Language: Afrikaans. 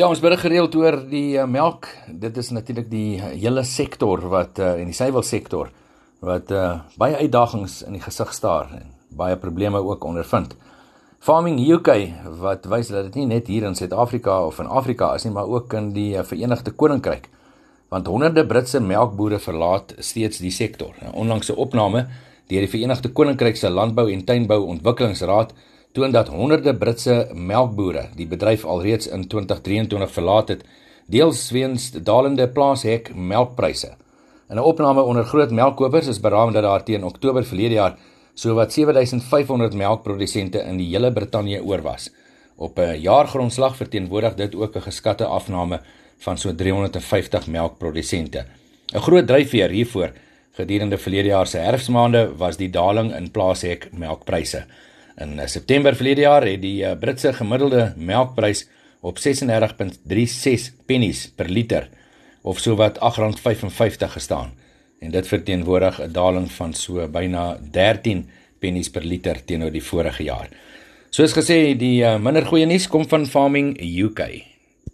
Ja, ons berig gereeld oor die uh, melk. Dit is natuurlik die uh, hele sektor wat uh, en die suiwelsektor wat uh, baie uitdagings in die gesig staar en baie probleme ook ondervind. Farming UK wat wys dat dit nie net hier in Suid-Afrika of in Afrika is nie, maar ook in die uh, Verenigde Koninkryk. Want honderde Britse melkbooie verlaat steeds die sektor. 'n Onlangse opname deur die Verenigde Koninkryk se Landbou en Tuinbou Ontwikkelingsraad toon dat honderde Britse melkbooie die bedryf alreeds in 2023 verlaat het, deels weens dalende plaashek melkpryse. In 'n opname onder groot melkkopers is beraam dat daar teen Oktober verlede jaar sowat 7500 melkprodusente in die hele Brittanje oor was. Op 'n jaargrondslag verteenwoordig dit ook 'n geskatte afname van so 350 melkprodusente. 'n Groot dryfveer hiervoor gedurende verlede jaar se herfsmaande was die daling in plaashek melkpryse. In eh, September verlede jaar het die eh, Britse gemiddelde melkprys op 36.36 pennies per liter of sowat R8.55 gestaan. En dit verteenwoordig 'n daling van so byna 13 pennies per liter teenoor die vorige jaar. Soos gesê, die eh, minder goeie nuus kom van Farming UK.